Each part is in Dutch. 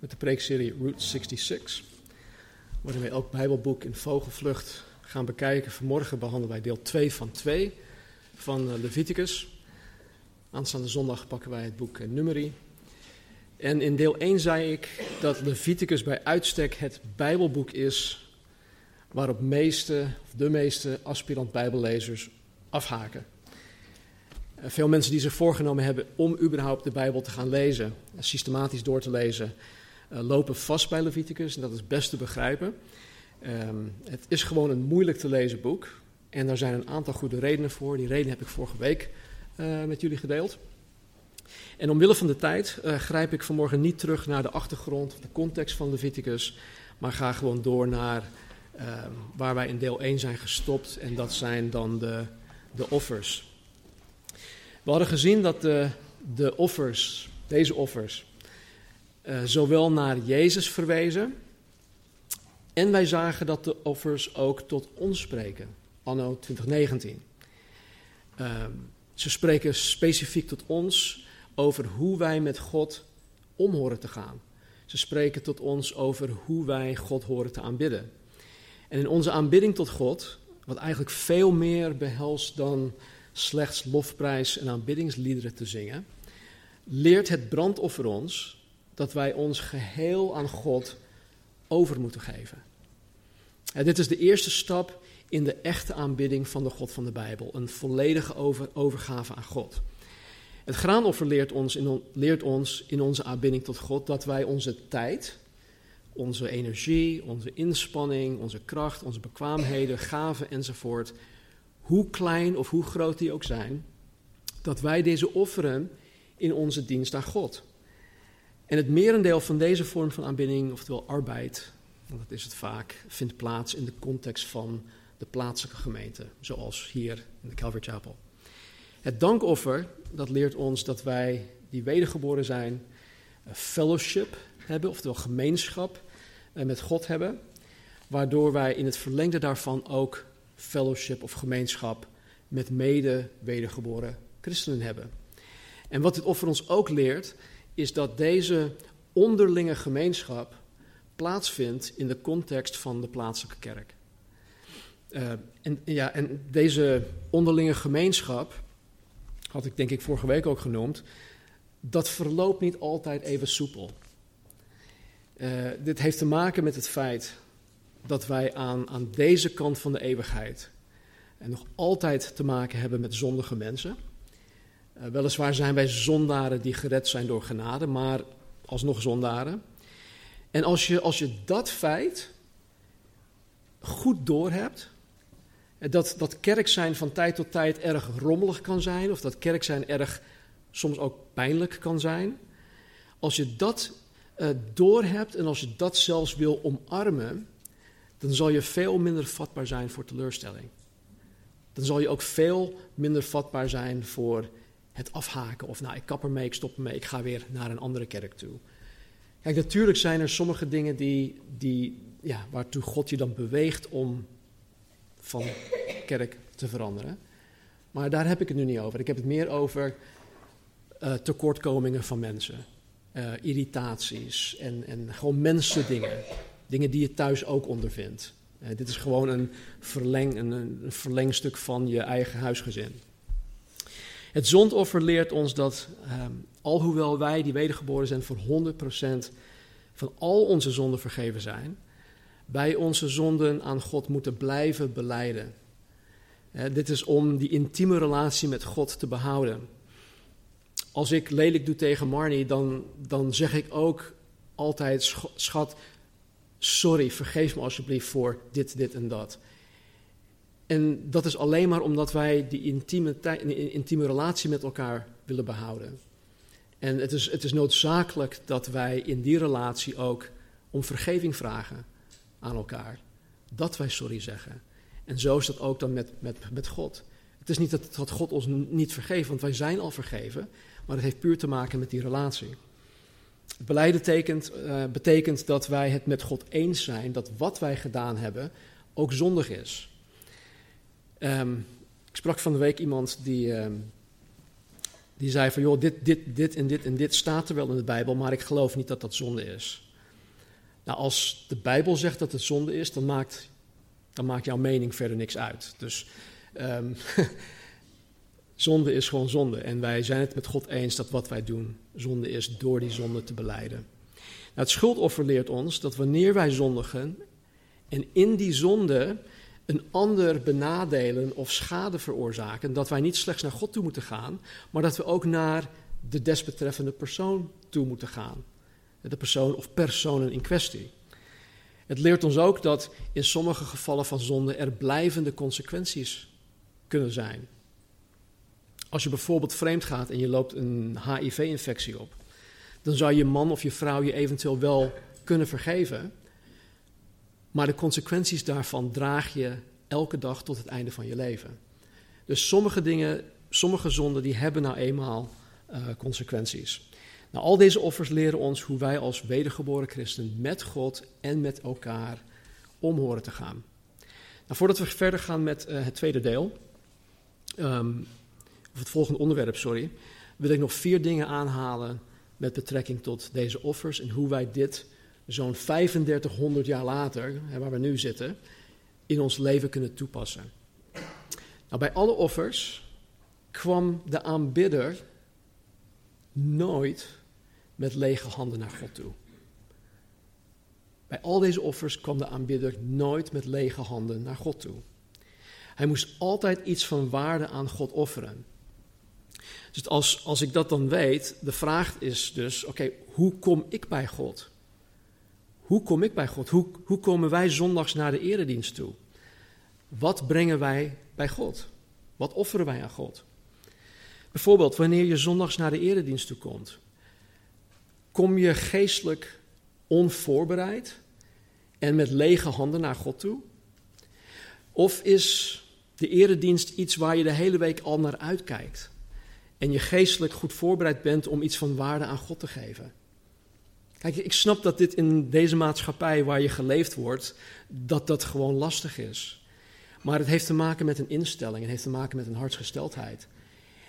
met de preekserie Route 66, waarin wij elk Bijbelboek in vogelvlucht gaan bekijken. Vanmorgen behandelen wij deel 2 van 2 van eh, Leviticus. Aanstaande zondag pakken wij het boek eh, Numeri. En in deel 1 zei ik dat Leviticus bij uitstek het Bijbelboek is waarop meeste, of de meeste aspirant Bijbellezers afhaken. Eh, veel mensen die zich voorgenomen hebben om überhaupt de Bijbel te gaan lezen, systematisch door te lezen, lopen vast bij Leviticus en dat is best te begrijpen. Ehm, het is gewoon een moeilijk te lezen boek en daar zijn een aantal goede redenen voor. Die redenen heb ik vorige week uh, met jullie gedeeld. En omwille van de tijd uh, grijp ik vanmorgen niet terug naar de achtergrond de context van Leviticus, maar ga gewoon door naar uh, waar wij in deel 1 zijn gestopt en dat zijn dan de, de offers. We hadden gezien dat de, de offers, deze offers, uh, zowel naar Jezus verwezen. En wij zagen dat de offers ook tot ons spreken, anno 2019. Uh, ze spreken specifiek tot ons over hoe wij met God om horen te gaan. Ze spreken tot ons over hoe wij God horen te aanbidden. En in onze aanbidding tot God, wat eigenlijk veel meer behelst dan slechts lofprijs en aanbiddingsliederen te zingen, leert het brandoffer ons dat wij ons geheel aan God over moeten geven. En dit is de eerste stap in de echte aanbidding van de God van de Bijbel. Een volledige over, overgave aan God. Het graanoffer leert ons, in, leert ons in onze aanbidding tot God dat wij onze tijd, onze energie, onze inspanning, onze kracht, onze bekwaamheden, gaven enzovoort, hoe klein of hoe groot die ook zijn, dat wij deze offeren in onze dienst aan God. En het merendeel van deze vorm van aanbidding, oftewel arbeid, want dat is het vaak, vindt plaats in de context van de plaatselijke gemeente, zoals hier in de Calvary Chapel. Het dankoffer, dat leert ons dat wij die wedergeboren zijn, fellowship hebben, oftewel gemeenschap met God hebben, waardoor wij in het verlengde daarvan ook fellowship of gemeenschap met mede wedergeboren christenen hebben. En wat dit offer ons ook leert, is dat deze onderlinge gemeenschap plaatsvindt in de context van de plaatselijke kerk. Uh, en, ja, en deze onderlinge gemeenschap, had ik denk ik vorige week ook genoemd, dat verloopt niet altijd even soepel. Uh, dit heeft te maken met het feit dat wij aan, aan deze kant van de eeuwigheid en nog altijd te maken hebben met zondige mensen. Uh, weliswaar zijn wij zondaren die gered zijn door genade, maar alsnog zondaren. En als je, als je dat feit goed doorhebt, dat, dat kerk zijn van tijd tot tijd erg rommelig kan zijn, of dat kerk zijn erg soms ook pijnlijk kan zijn. Als je dat uh, doorhebt en als je dat zelfs wil omarmen, dan zal je veel minder vatbaar zijn voor teleurstelling. Dan zal je ook veel minder vatbaar zijn voor het afhaken. Of nou, ik kap ermee, ik stop ermee, ik ga weer naar een andere kerk toe. Kijk, natuurlijk zijn er sommige dingen die, die, ja, waartoe God je dan beweegt om van kerk te veranderen. Maar daar heb ik het nu niet over. Ik heb het meer over uh, tekortkomingen van mensen. Uh, irritaties en, en gewoon mensendingen. Dingen die je thuis ook ondervindt. Uh, dit is gewoon een, verleng, een, een verlengstuk van je eigen huisgezin. Het zondoffer leert ons dat, um, alhoewel wij die wedergeboren zijn voor 100% van al onze zonden vergeven zijn, wij onze zonden aan God moeten blijven beleiden. Dit is om die intieme relatie met God te behouden. Als ik lelijk doe tegen Marnie, dan, dan zeg ik ook altijd, schat, sorry, vergeef me alsjeblieft voor dit, dit en dat. En dat is alleen maar omdat wij die intieme, intieme relatie met elkaar willen behouden. En het is, het is noodzakelijk dat wij in die relatie ook om vergeving vragen aan elkaar. Dat wij sorry zeggen. En zo is dat ook dan met, met, met God. Het is niet dat, God ons niet vergeeft, want wij zijn al vergeven, maar het heeft puur te maken met die relatie. Betekent, uh, betekent dat wij het met God eens zijn dat wat wij gedaan hebben ook zondig is. Um, ik sprak van de week iemand die, um, die zei van joh, dit, dit, dit en dit en dit staat er wel in de Bijbel, maar ik geloof niet dat dat zonde is. Nou, als de Bijbel zegt dat het zonde is, dan maakt, dan maakt jouw mening verder niks uit. Dus um, zonde is gewoon zonde. En wij zijn het met God eens dat wat wij doen zonde is door die zonde te beleiden. Nou, het schuldoffer leert ons dat wanneer wij zondigen en in die zonde een ander benadelen of schade veroorzaken, dat wij niet slechts naar God toe moeten gaan, maar dat we ook naar de desbetreffende persoon toe moeten gaan. De persoon of personen in kwestie. Het leert ons ook dat in sommige gevallen van zonde er blijvende consequenties kunnen zijn. Als je bijvoorbeeld vreemd gaat en je loopt een HIV-infectie op, dan zou je man of je vrouw je eventueel wel kunnen vergeven, maar de consequenties daarvan draag je elke dag tot het einde van je leven. Dus sommige dingen, sommige zonden, die hebben nou eenmaal uh, consequenties. Nou, al deze offers leren ons hoe wij als wedergeboren christen met God en met elkaar om horen te gaan. Nou, voordat we verder gaan met uh, het tweede deel, um, of het volgende onderwerp, sorry, wil ik nog vier dingen aanhalen met betrekking tot deze offers en hoe wij dit zo'n 3500 jaar later, hè, waar we nu zitten, in ons leven kunnen toepassen. Nou, bij alle offers kwam de aanbidder nooit met lege handen naar God toe. Bij al deze offers kwam de aanbidder nooit met lege handen naar God toe. Hij moest altijd iets van waarde aan God offeren. Dus als, als ik dat dan weet, de vraag is dus: oké, hoe kom ik bij God? Hoe kom ik bij God? Hoe, hoe komen wij zondags naar de eredienst toe? Wat brengen wij bij God? Wat offeren wij aan God? Bijvoorbeeld, wanneer je zondags naar de eredienst toe komt, kom je geestelijk onvoorbereid en met lege handen naar God toe? Of is de eredienst iets waar je de hele week al naar uitkijkt en je geestelijk goed voorbereid bent om iets van waarde aan God te geven? Kijk, ik snap dat dit in deze maatschappij waar je geleefd wordt, dat dat gewoon lastig is. Maar het heeft te maken met een instelling, het heeft te maken met een hartsgesteldheid.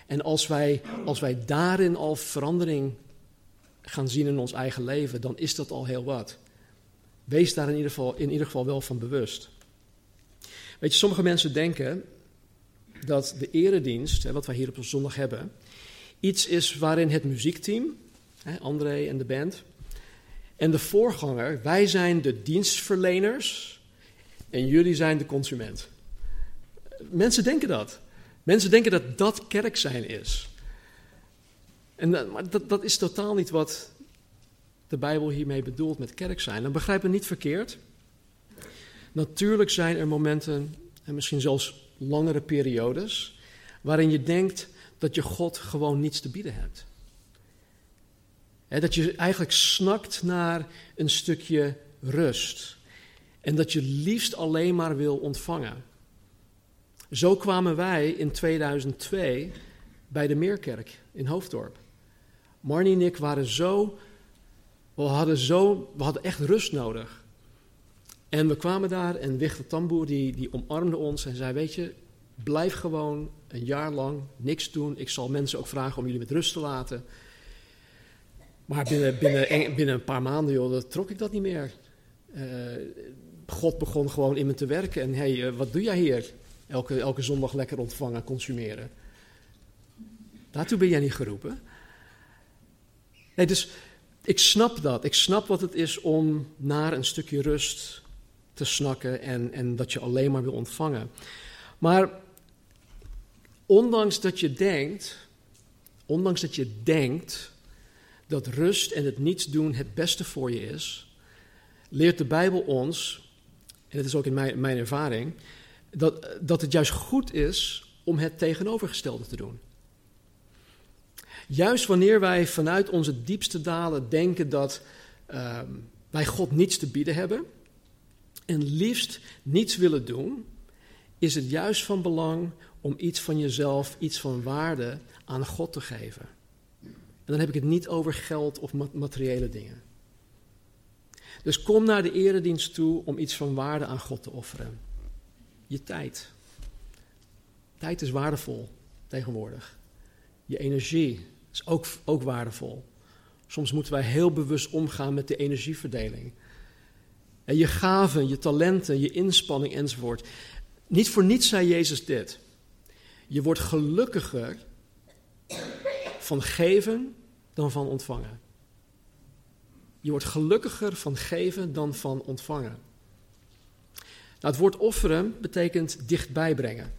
En als wij, als wij daarin al verandering gaan zien in ons eigen leven, dan is dat al heel wat. Wees daar in ieder geval, in ieder geval wel van bewust. Weet je, sommige mensen denken dat de eredienst, wat wij hier op zondag hebben, iets is waarin het muziekteam, André en de band, en de voorganger, wij zijn de dienstverleners en jullie zijn de consument. Mensen denken dat. Mensen denken dat dat kerk zijn is. En, maar dat, dat is totaal niet wat de Bijbel hiermee bedoelt met kerk zijn. Dan begrijp me niet verkeerd. Natuurlijk zijn er momenten, en misschien zelfs langere periodes, waarin je denkt dat je God gewoon niets te bieden hebt. Dat je eigenlijk snakt naar een stukje rust. En dat je liefst alleen maar wil ontvangen. Zo kwamen wij in 2002 bij de Meerkerk in Hoofddorp. Marnie en ik waren zo, we hadden, zo, we hadden echt rust nodig. En we kwamen daar en Wichter Tamboer die, die omarmde ons en zei, weet je, blijf gewoon een jaar lang niks doen. Ik zal mensen ook vragen om jullie met rust te laten. Maar binnen, binnen, een paar maanden, joh, trok ik dat niet meer. Uh, God begon gewoon in me te werken. En hey, uh, wat doe jij hier? Elke, elke zondag lekker ontvangen, consumeren. Daartoe ben jij niet geroepen. Nee, dus ik snap dat. Ik snap wat het is om naar een stukje rust te snakken en, en dat je alleen maar wil ontvangen. Maar ondanks dat je denkt, ondanks dat je denkt dat rust en het niets doen het beste voor je is, leert de Bijbel ons, en dat is ook in mijn, mijn ervaring, dat, dat het juist goed is om het tegenovergestelde te doen. Juist wanneer wij vanuit onze diepste dalen denken dat, uh, wij God niets te bieden hebben en liefst niets willen doen, is het juist van belang om iets van jezelf, iets van waarde aan God te geven. En dan heb ik het niet over geld of materiële dingen. Dus kom naar de eredienst toe om iets van waarde aan God te offeren. Je tijd. Tijd is waardevol tegenwoordig. Je energie is ook, ook waardevol. Soms moeten wij heel bewust omgaan met de energieverdeling. En je gaven, je talenten, je inspanning enzovoort. Niet voor niets zei Jezus dit. Je wordt gelukkiger van geven dan van ontvangen. Je wordt gelukkiger van geven dan van ontvangen. Nou, het woord offeren betekent dichtbij brengen.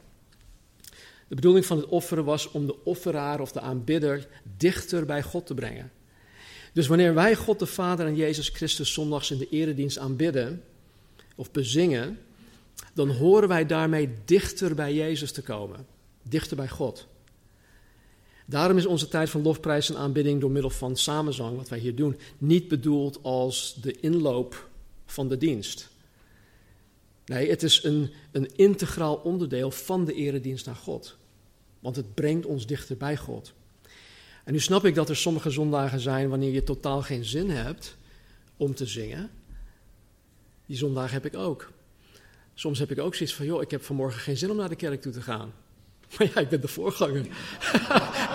De bedoeling van het offeren was om de offeraar of de aanbidder dichter bij God te brengen. Dus wanneer wij God de Vader en Jezus Christus zondags in de eredienst aanbidden of bezingen, dan horen wij daarmee dichter bij Jezus te komen, dichter bij God. Daarom is onze tijd van lofprijs en aanbidding door middel van samenzang, wat wij hier doen, niet bedoeld als de inloop van de dienst. Nee, het is een, een integraal onderdeel van de eredienst naar God. Want het brengt ons dichter bij God. En nu snap ik dat er sommige zondagen zijn wanneer je totaal geen zin hebt om te zingen. Die zondagen heb ik ook. Soms heb ik ook zoiets van, joh, ik heb vanmorgen geen zin om naar de kerk toe te gaan. Maar ja, ik ben de voorganger.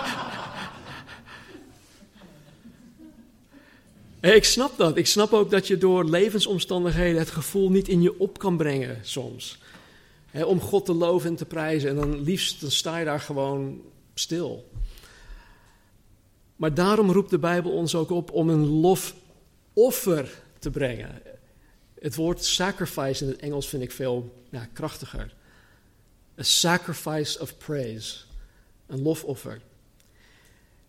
ik snap dat. Ik snap ook dat je door levensomstandigheden het gevoel niet in je op kan brengen soms. om God te loven en te prijzen. En dan liefst dan sta je daar gewoon stil. Maar daarom roept de Bijbel ons ook op om een lofoffer te brengen. Het woord sacrifice in het Engels vind ik veel krachtiger. A sacrifice of praise. Een lofoffer.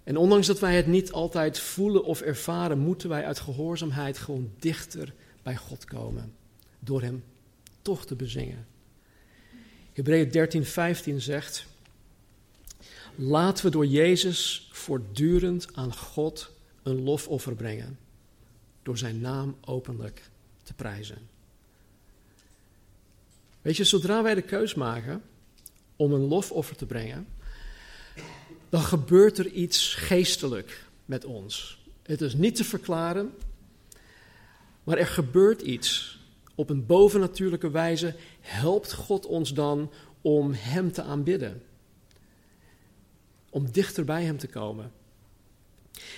En ondanks dat wij het niet altijd voelen of ervaren, moeten wij uit gehoorzaamheid gewoon dichter bij God komen. Door Hem toch te bezingen. Hebreeën 13, 15 zegt: Laten we door Jezus voortdurend aan God een lofoffer brengen. Door Zijn naam openlijk te prijzen. Weet je, zodra wij de keus maken om een lofoffer te brengen, dan gebeurt er iets geestelijk met ons. Het is niet te verklaren, maar er gebeurt iets. Op een bovennatuurlijke wijze helpt God ons dan om Hem te aanbidden. Om dichter bij Hem te komen.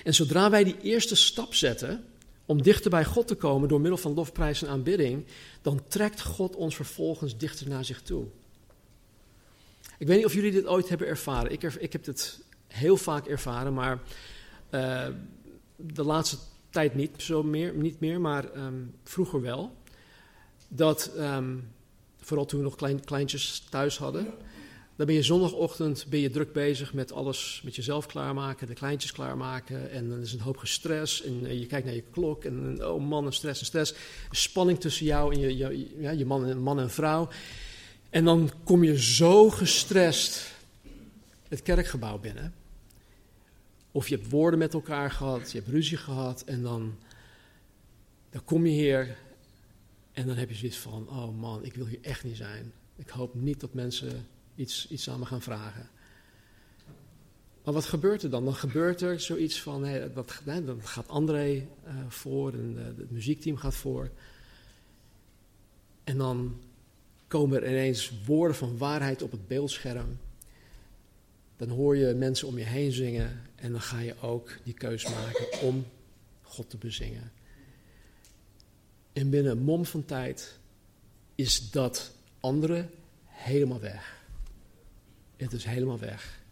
En zodra wij die eerste stap zetten om dichter bij God te komen door middel van lofprijs en aanbidding, dan trekt God ons vervolgens dichter naar zich toe. Ik weet niet of jullie dit ooit hebben ervaren. Ik, ik heb dit heel vaak ervaren, maar uh, de laatste tijd niet, zo meer, niet meer, maar um, vroeger wel. Dat, um, vooral toen we nog klein, kleintjes thuis hadden, dan ben je zondagochtend ben je druk bezig met alles met jezelf klaarmaken, de kleintjes klaarmaken. En dan is een hoop gestrest. En uh, je kijkt naar je klok. En oh man, stress en stress. Spanning tussen jou en je, je, ja, je man, man en vrouw. En dan kom je zo gestrest het kerkgebouw binnen. Of je hebt woorden met elkaar gehad, je hebt ruzie gehad en dan, dan kom je hier en dan heb je zoiets van, oh man, ik wil hier echt niet zijn. Ik hoop niet dat mensen iets, iets aan me gaan vragen. Maar wat gebeurt er dan? Dan gebeurt er zoiets van, hey, dat, dan gaat André uh, voor en uh, het muziekteam gaat voor. En dan komen er ineens woorden van waarheid op het beeldscherm. Dan hoor je mensen om je heen zingen en dan ga je ook die keus maken om God te bezingen. En binnen een mom van tijd is dat andere helemaal weg. Het is helemaal weg.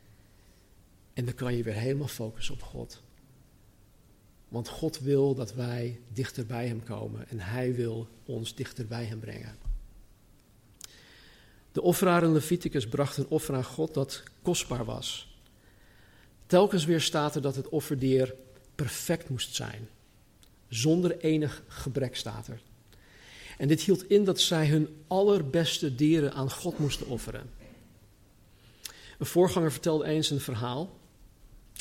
En dan kan je weer helemaal focussen op God. Want God wil dat wij dichter bij Hem komen en Hij wil ons dichter bij Hem brengen. De offeraar in Leviticus bracht een offer aan God dat kostbaar was. Telkens weer staat er dat het offerdier perfect moest zijn. Zonder enig gebrek staat er. En dit hield in dat zij hun allerbeste dieren aan God moesten offeren. Een voorganger vertelde eens een verhaal.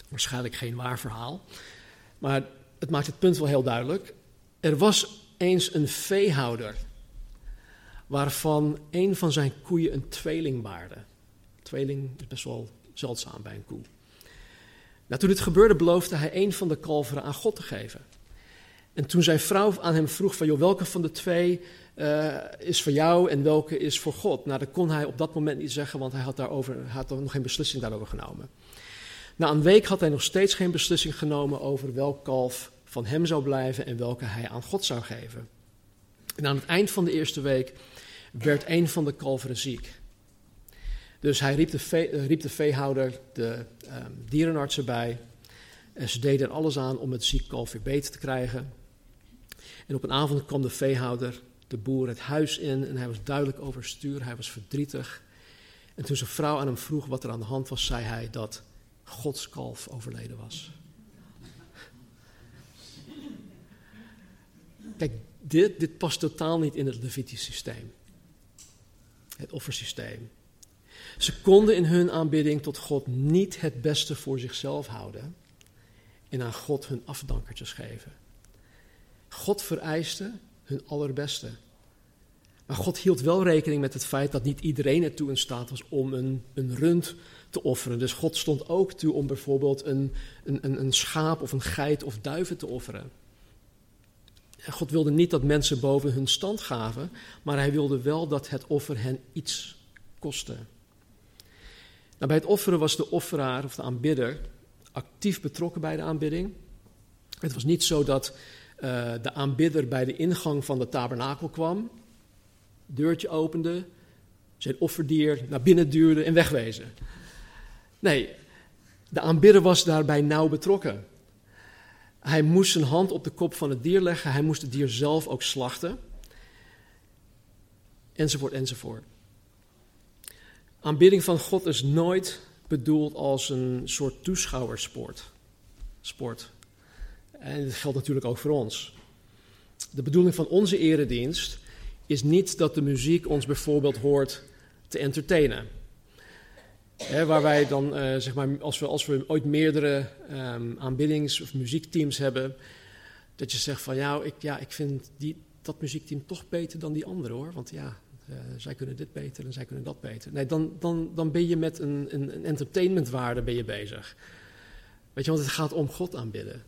Waarschijnlijk geen waar verhaal. Maar het maakt het punt wel heel duidelijk. Er was eens een veehouder waarvan een van zijn koeien een tweeling baarde. Tweeling is best wel zeldzaam bij een koe. Nou, toen dit gebeurde, beloofde hij een van de kalveren aan God te geven. En toen zijn vrouw aan hem vroeg van, joh, welke van de twee uh, is voor jou en welke is voor God? Nou, dat kon hij op dat moment niet zeggen, want hij had, daarover, had nog geen beslissing daarover genomen. Na een week had hij nog steeds geen beslissing genomen over welk kalf van hem zou blijven en welke hij aan God zou geven. En aan het eind van de eerste week werd een van de kalveren ziek. Dus hij riep de, uh, riep de veehouder, de um, dierenarts erbij. En ze deden er alles aan om het ziek kalf weer beter te krijgen. En op een avond kwam de veehouder, de boer, het huis in en hij was duidelijk overstuur, hij was verdrietig. En toen zijn vrouw aan hem vroeg wat er aan de hand was, zei hij dat Gods kalf overleden was. Kijk, dit, dit past totaal niet in het Levitisch systeem. Het offersysteem. Ze konden in hun aanbidding tot God niet het beste voor zichzelf houden en aan God hun afdankertjes geven. God vereiste hun allerbeste. Maar God hield wel rekening met het feit dat niet iedereen ertoe in staat was om een, een rund te offeren. Dus God stond ook toe om bijvoorbeeld een, een, een schaap of een geit of duiven te offeren. God wilde niet dat mensen boven hun stand gaven, maar hij wilde wel dat het offer hen iets kostte. Nou, bij het offeren was de offeraar of de aanbidder actief betrokken bij de aanbidding. Het was niet zo dat uh, de aanbidder bij de ingang van de tabernakel kwam, deurtje opende, zijn offerdier naar binnen duurde en wegwezen. Nee, de aanbidder was daarbij nauw betrokken. Hij moest zijn hand op de kop van het dier leggen, hij moest het dier zelf ook slachten, enzovoort, enzovoort. Aanbidding van God is nooit bedoeld als een soort toeschouwersport. Sport. En dat geldt natuurlijk ook voor ons. De bedoeling van onze eredienst is niet dat de muziek ons bijvoorbeeld hoort te entertainen. Waar wij dan, uh, zeg maar, als we, als we ooit meerdere um, aanbiddings- of muziekteams hebben, dat je zegt van ja, ik, ja, ik vind die, dat muziekteam toch beter dan die andere hoor. Want ja, uh, zij kunnen dit beter en zij kunnen dat beter. Nee, dan, dan, dan ben je met een, een, een entertainmentwaarde ben je bezig. Weet je, want het gaat om God aanbidden.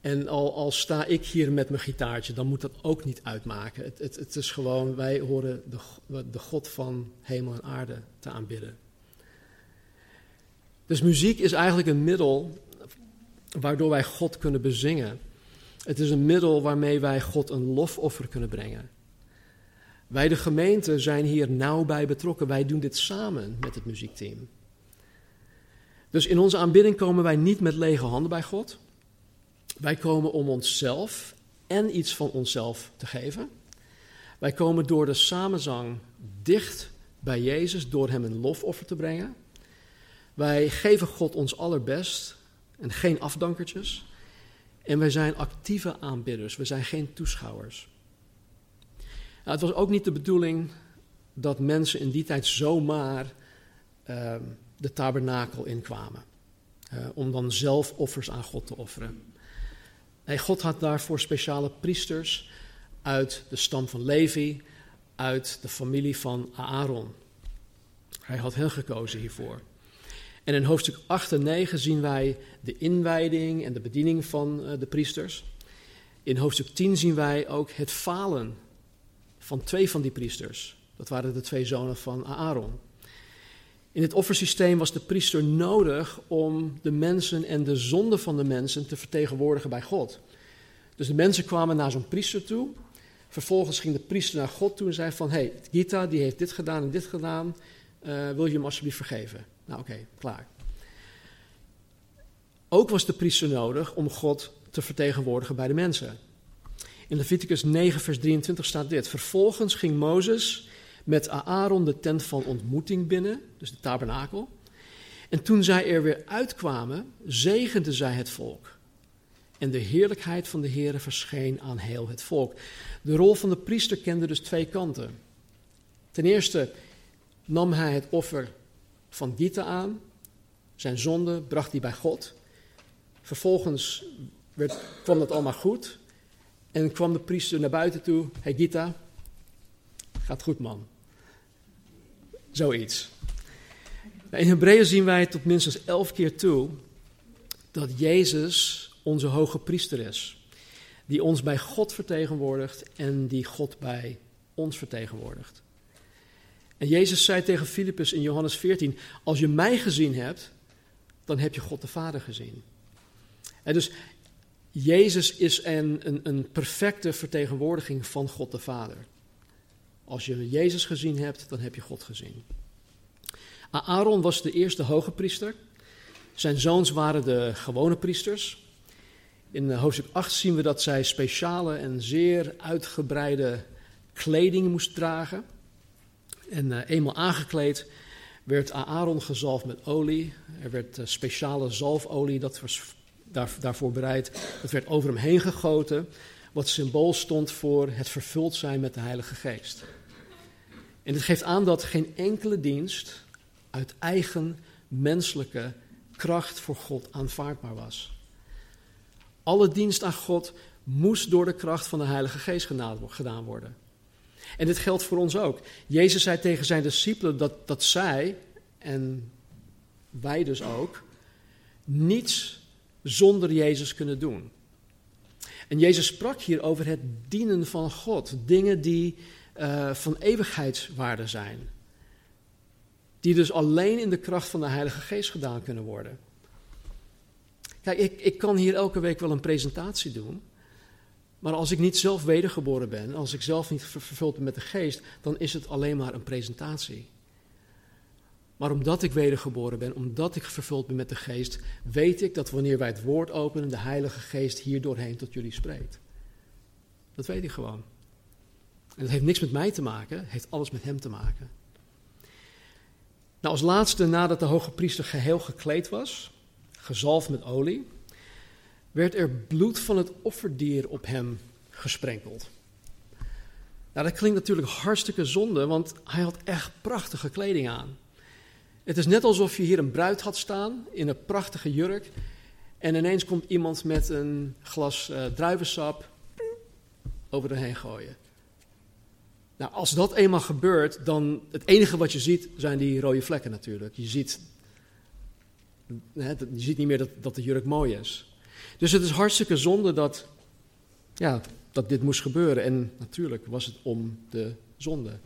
En al, al sta ik hier met mijn gitaartje, dan moet dat ook niet uitmaken. Het, het, het is gewoon, wij horen de, de God van hemel en aarde te aanbidden. Dus muziek is eigenlijk een middel waardoor wij God kunnen bezingen. Het is een middel waarmee wij God een lofoffer kunnen brengen. Wij, de gemeente, zijn hier nauw bij betrokken. Wij doen dit samen met het muziekteam. Dus in onze aanbidding komen wij niet met lege handen bij God. Wij komen om onszelf en iets van onszelf te geven. Wij komen door de samenzang dicht bij Jezus, door Hem een lofoffer te brengen. Wij geven God ons allerbest en geen afdankertjes. En wij zijn actieve aanbidders, we zijn geen toeschouwers. Nou, het was ook niet de bedoeling dat mensen in die tijd zomaar uh, de tabernakel inkwamen. Uh, om dan zelf offers aan God te offeren. Nee, God had daarvoor speciale priesters uit de stam van Levi, uit de familie van Aaron. Hij had hen gekozen hiervoor. En in hoofdstuk 8 en 9 zien wij de inwijding en de bediening van uh, de priesters. In hoofdstuk 10 zien wij ook het falen van twee van die priesters. Dat waren de twee zonen van Aaron. In het offersysteem was de priester nodig om de mensen en de zonde van de mensen te vertegenwoordigen bij God. Dus de mensen kwamen naar zo'n priester toe. Vervolgens ging de priester naar God toe en zei van... hey, Gita die heeft dit gedaan en dit gedaan. Uh, wil je hem alsjeblieft vergeven? Nou oké, klaar. Ook was de priester nodig om God te vertegenwoordigen bij de mensen. In Leviticus 9, vers 23 staat dit. Vervolgens ging Mozes met Aaron de tent van ontmoeting binnen, dus de tabernakel. En toen zij er weer uitkwamen, zegende zij het volk. En de heerlijkheid van de Heere verscheen aan heel het volk. De rol van de priester kende dus twee kanten. Ten eerste nam hij het offer van Gita aan. Zijn zonde bracht hij bij God. Vervolgens werd, kwam dat allemaal goed. En kwam de priester naar buiten toe. Hey Gita, gaat goed man. Zoiets. In Hebreeën zien wij tot minstens elf keer toe dat Jezus onze hoge priester is. Die ons bij God vertegenwoordigt en die God bij ons vertegenwoordigt. En Jezus zei tegen Filippus in Johannes 14: Als je mij gezien hebt, dan heb je God de Vader gezien. En dus Jezus is een, een, een perfecte vertegenwoordiging van God de Vader. Als je Jezus gezien hebt, dan heb je God gezien. Aaron was de eerste hoge priester. Zijn zoons waren de gewone priesters. In hoofdstuk 8 zien we dat zij speciale en zeer uitgebreide kleding moest dragen. En uh, eenmaal aangekleed werd Aaron gezalfd met olie. Er werd uh, speciale zalfolie, dat was daar, daarvoor bereid. Dat werd over hem heen gegoten, wat symbool stond voor het vervuld zijn met de Heilige Geest. En dit geeft aan dat geen enkele dienst uit eigen menselijke kracht voor God aanvaardbaar was. Alle dienst aan God moest door de kracht van de Heilige Geest gedaan worden. En dit geldt voor ons ook. Jezus zei tegen zijn discipelen dat, dat zij, en wij dus ook, niets zonder Jezus kunnen doen. En Jezus sprak hier over het dienen van God. Dingen die uh, van eeuwigheidswaarde zijn. Die dus alleen in de kracht van de Heilige Geest gedaan kunnen worden. Kijk, ik, ik kan hier elke week wel een presentatie doen. Maar als ik niet zelf wedergeboren ben, als ik zelf niet vervuld ben met de geest, dan is het alleen maar een presentatie. Maar omdat ik wedergeboren ben, omdat ik vervuld ben met de geest, weet ik dat wanneer wij het woord openen, de Heilige Geest hier doorheen tot jullie spreekt. Dat weet ik gewoon. En dat heeft niks met mij te maken, heeft alles met hem te maken. Nou, als laatste, nadat de hoge priester geheel gekleed was, gezalfd met olie, werd er bloed van het offerdier op hem gesprenkeld. Nou, dat klinkt natuurlijk hartstikke zonde, want hij had echt prachtige kleding aan. Het is net alsof je hier een bruid had staan in een prachtige jurk. En ineens komt iemand met een glas uh, druivensap over heen gooien. Nou, als dat eenmaal gebeurt, dan het enige wat je ziet zijn die rode vlekken natuurlijk. Je ziet, je ziet niet meer dat, dat de jurk mooi is. Dus het is hartstikke zonde dat, ja, dat dit moest gebeuren. En natuurlijk was het om de zonde.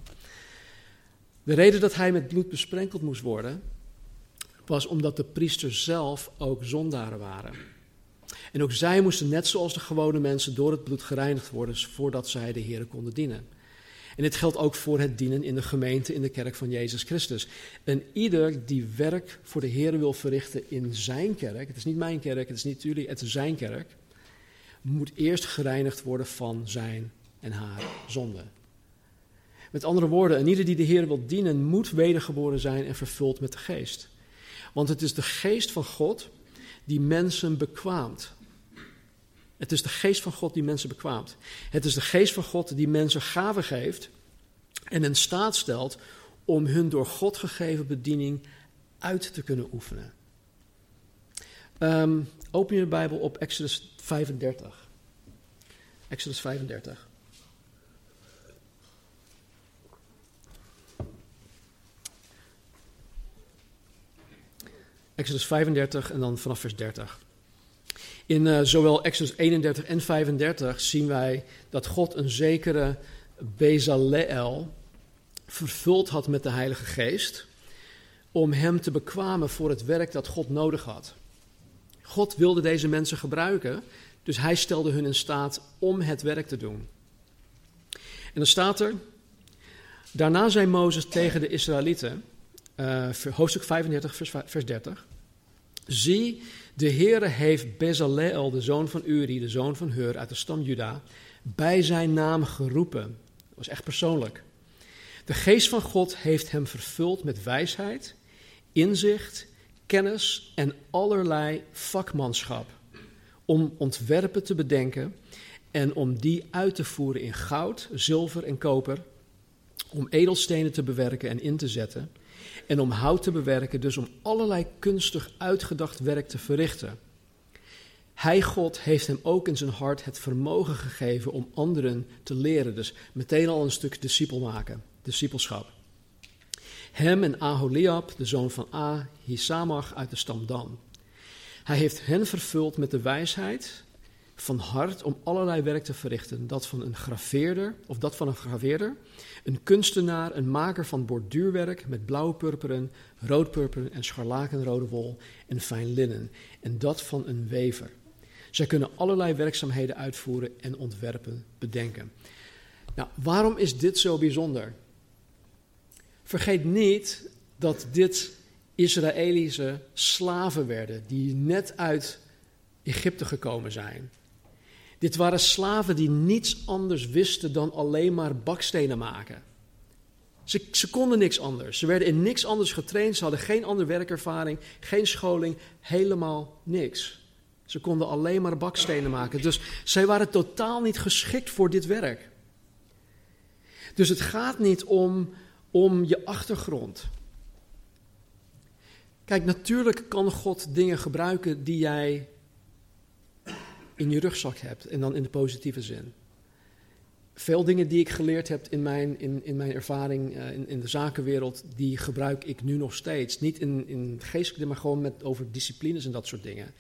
De reden dat hij met bloed besprenkeld moest worden, was omdat de priesters zelf ook zondaren waren. En ook zij moesten net zoals de gewone mensen door het bloed gereinigd worden voordat zij de Heer konden dienen. En dit geldt ook voor het dienen in de gemeente, in de kerk van Jezus Christus. En ieder die werk voor de Heer wil verrichten in zijn kerk, het is niet mijn kerk, het is niet jullie, het is zijn kerk, moet eerst gereinigd worden van zijn en haar zonde. Met andere woorden, en ieder die de Heer wil dienen, moet wedergeboren zijn en vervuld met de geest. Want het is de geest van God die mensen bekwaamt. Het is de geest van God die mensen bekwaamt. Het is de geest van God die mensen gaven geeft en in staat stelt om hun door God gegeven bediening uit te kunnen oefenen. Um, open je de Bijbel op Exodus 35. Exodus 35. Exodus 35 en dan vanaf vers 30. In uh, zowel Exodus 31 en 35 zien wij dat God een zekere Bezaleel vervuld had met de Heilige Geest om hem te bekwamen voor het werk dat God nodig had. God wilde deze mensen gebruiken, dus hij stelde hun in staat om het werk te doen. En dan staat er, daarna zei Mozes tegen de Israëlieten, uh, hoofdstuk 35, vers, vers 30, zie, de Heere heeft Bezaleel, de zoon van Uri, de zoon van Hur uit de stam Juda, bij zijn naam geroepen. Dat was echt persoonlijk. De geest van God heeft hem vervuld met wijsheid, inzicht, kennis en allerlei vakmanschap. Om ontwerpen te bedenken en om die uit te voeren in goud, zilver en koper. Om edelstenen te bewerken en in te zetten en om hout te bewerken, dus om allerlei kunstig uitgedacht werk te verrichten. Hij, God, heeft hem ook in zijn hart het vermogen gegeven om anderen te leren. Dus meteen al een stuk discipel maken, discipelschap. Hem en Aholiab, de zoon van A, Hisamach uit de stam Dan. Hij heeft hen vervuld met de wijsheid van hart om allerlei werk te verrichten. Dat van een graveerder, of dat van een graveerder, een kunstenaar, een maker van borduurwerk met blauwpurperen, roodpurperen en scharlakenrode wol en fijn linnen. En dat van een wever. Zij kunnen allerlei werkzaamheden uitvoeren en ontwerpen bedenken. Nou, waarom is dit zo bijzonder? Vergeet niet dat dit Israëlische slaven werden die net uit Egypte gekomen zijn. Dit waren slaven die niets anders wisten dan alleen maar bakstenen maken. Ze, ze, konden niks anders. Ze werden in niks anders getraind. Ze hadden geen andere werkervaring, geen scholing, helemaal niks. Ze konden alleen maar bakstenen maken. Dus zij waren totaal niet geschikt voor dit werk. Dus het gaat niet om, om je achtergrond. Kijk, natuurlijk kan God dingen gebruiken die jij in je rugzak hebt. En dan in de positieve zin. Veel dingen die ik geleerd heb in mijn, in, in mijn ervaring uh, in, in, de zakenwereld, die gebruik ik nu nog steeds. Niet in, in geestelijke, maar gewoon met, over disciplines en dat soort dingen.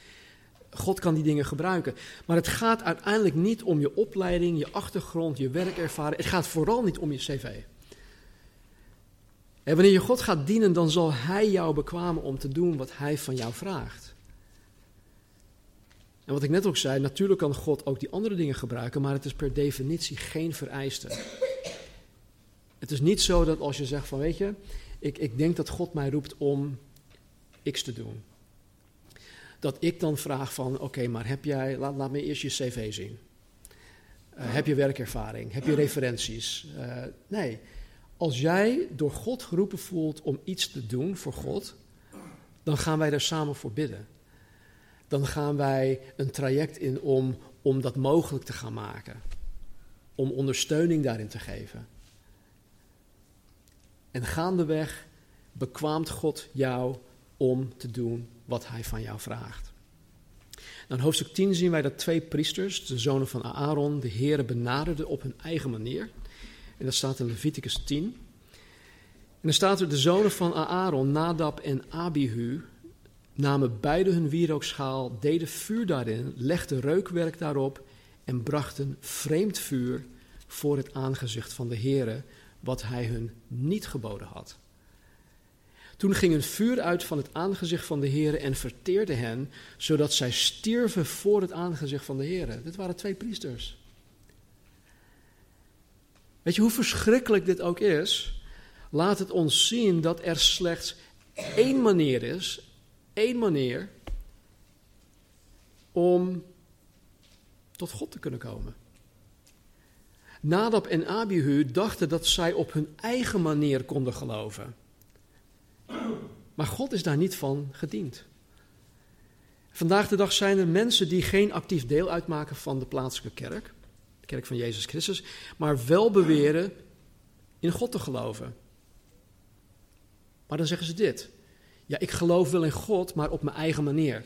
God kan die dingen gebruiken. Maar het gaat uiteindelijk niet om je opleiding, je achtergrond, je werkervaring. Het gaat vooral niet om je cv. En wanneer je God gaat dienen, dan zal Hij jou bekwamen om te doen wat Hij van jou vraagt. En wat ik net ook zei, natuurlijk kan God ook die andere dingen gebruiken, maar het is per definitie geen vereiste. Het is niet zo dat als je zegt van, weet je, ik, ik denk dat God mij roept om X te doen dat ik dan vraag van, oké, maar heb jij, laat, laat me eerst je cv zien. Uh, heb je werkervaring? Heb je referenties? Uh, nee, als jij door God geroepen voelt om iets te doen voor God, dan gaan wij daar samen voor bidden. Dan gaan wij een traject in om, om dat mogelijk te gaan maken. Om ondersteuning daarin te geven. En gaandeweg bekwaamt God jou om te doen wat hij van jou vraagt. Dan in hoofdstuk 10 zien wij dat twee priesters, de zonen van Aaron, de heren benaderden op hun eigen manier. En dat staat in Leviticus 10. En dan staat er, de zonen van Aaron, Nadab en Abihu, namen beide hun wierookschaal, deden vuur daarin, legden reukwerk daarop en brachten vreemd vuur voor het aangezicht van de Heere, wat hij hun niet geboden had. Toen ging een vuur uit van het aangezicht van de Heer en verteerde hen, zodat zij stierven voor het aangezicht van de Heer. Dit waren twee priesters. Weet je hoe verschrikkelijk dit ook is? Laat het ons zien dat er slechts één manier is, één manier om tot God te kunnen komen. Nadab en Abihu dachten dat zij op hun eigen manier konden geloven. Maar God is daar niet van gediend. Vandaag de dag zijn er mensen die geen actief deel uitmaken van de plaatselijke kerk, de kerk van Jezus Christus, maar wel beweren in God te geloven. Maar dan zeggen ze dit: Ja, ik geloof wel in God, maar op mijn eigen manier.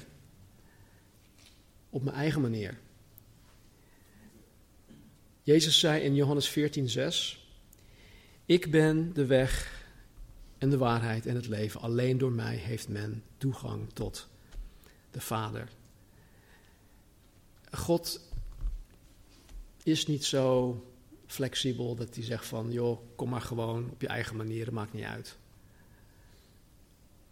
Op mijn eigen manier. Jezus zei in Johannes 14:6: Ik ben de weg, en de waarheid en het leven. Alleen door mij heeft men toegang tot de Vader. God is niet zo flexibel dat hij zegt van, joh, kom maar gewoon op je eigen manier, maakt niet uit.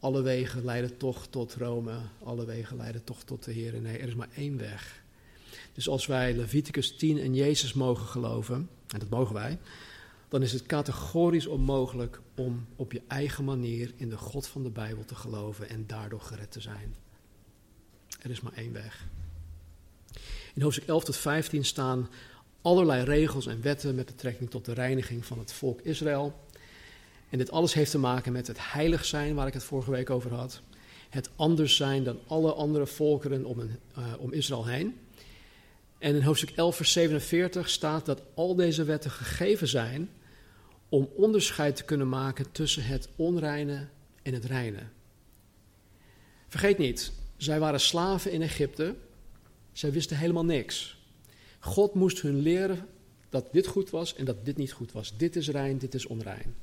Alle wegen leiden toch tot Rome, alle wegen leiden toch tot de Heer. Nee, er is maar één weg. Dus als wij Leviticus 10 en Jezus mogen geloven, en dat mogen wij, dan is het categorisch onmogelijk om op je eigen manier in de God van de Bijbel te geloven en daardoor gered te zijn. Er is maar één weg. In hoofdstuk 11 tot 15 staan allerlei regels en wetten met betrekking tot de reiniging van het volk Israël. En dit alles heeft te maken met het heilig zijn, waar ik het vorige week over had. Het anders zijn dan alle andere volkeren om, een, uh, om Israël heen. En in hoofdstuk 11, vers 47 staat dat al deze wetten gegeven zijn om onderscheid te kunnen maken tussen het onreine en het reine. Vergeet niet, zij waren slaven in Egypte Zij wisten helemaal niks. God moest hun leren dat dit goed was en dat dit niet goed was. Dit is rein, dit is onrein.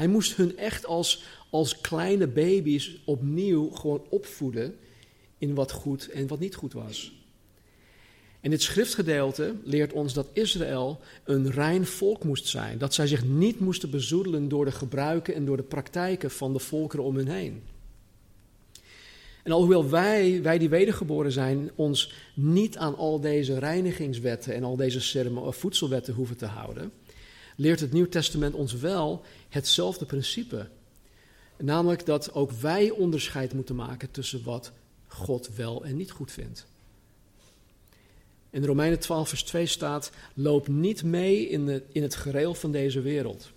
Hij moest hun echt als, als kleine baby's opnieuw gewoon opvoeden in wat goed en wat niet goed was. En dit schriftgedeelte leert ons dat Israël een rein volk moest zijn. Dat zij zich niet moesten bezoedelen door de gebruiken en door de praktijken van de volkeren om hen heen. En alhoewel wij, wij die wedergeboren zijn, ons niet aan al deze reinigingswetten en al deze voedselwetten hoeven te houden, leert het Nieuw Testament ons wel hetzelfde principe. Namelijk dat ook wij onderscheid moeten maken tussen wat God wel en niet goed vindt. In Romeinen 12, vers 2 staat: Loop niet mee in, de, in het gereel van deze wereld.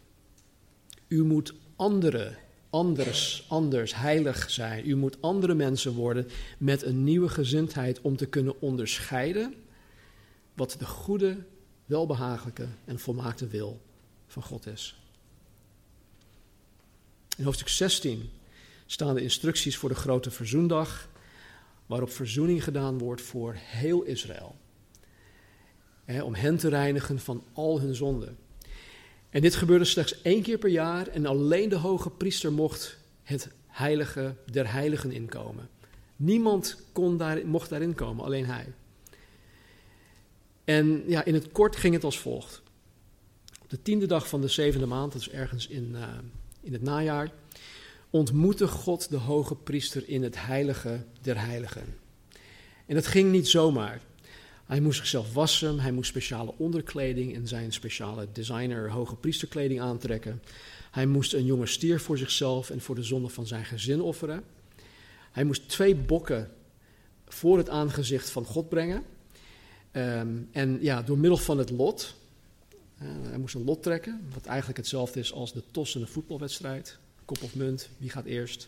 U moet anderen, anders, anders, heilig zijn. U moet andere mensen worden met een nieuwe gezindheid om te kunnen onderscheiden wat de goede, welbehagelijke en volmaakte wil van God is. In hoofdstuk 16 staan de instructies voor de grote verzoendag, waarop verzoening gedaan wordt voor heel Israël om hen te reinigen van al hun zonden. En dit gebeurde slechts één keer per jaar en alleen de hoge priester mocht het heilige der heiligen inkomen. Niemand kon daar, mocht daarin komen, alleen hij. En ja, in het kort ging het als volgt. Op de tiende dag van de zevende maand, dat is ergens in, uh, in het najaar, ontmoette God de hoge priester in het heilige der heiligen. En dat ging niet zomaar. Hij moest zichzelf wassen, hij moest speciale onderkleding en zijn speciale designer hoge priesterkleding aantrekken. Hij moest een jonge stier voor zichzelf en voor de zonde van zijn gezin offeren. Hij moest twee bokken voor het aangezicht van God brengen. Ehm, en ja, door middel van het lot, hij moest een lot trekken, wat eigenlijk hetzelfde is als de tos in een voetbalwedstrijd. Kop of munt, wie gaat eerst?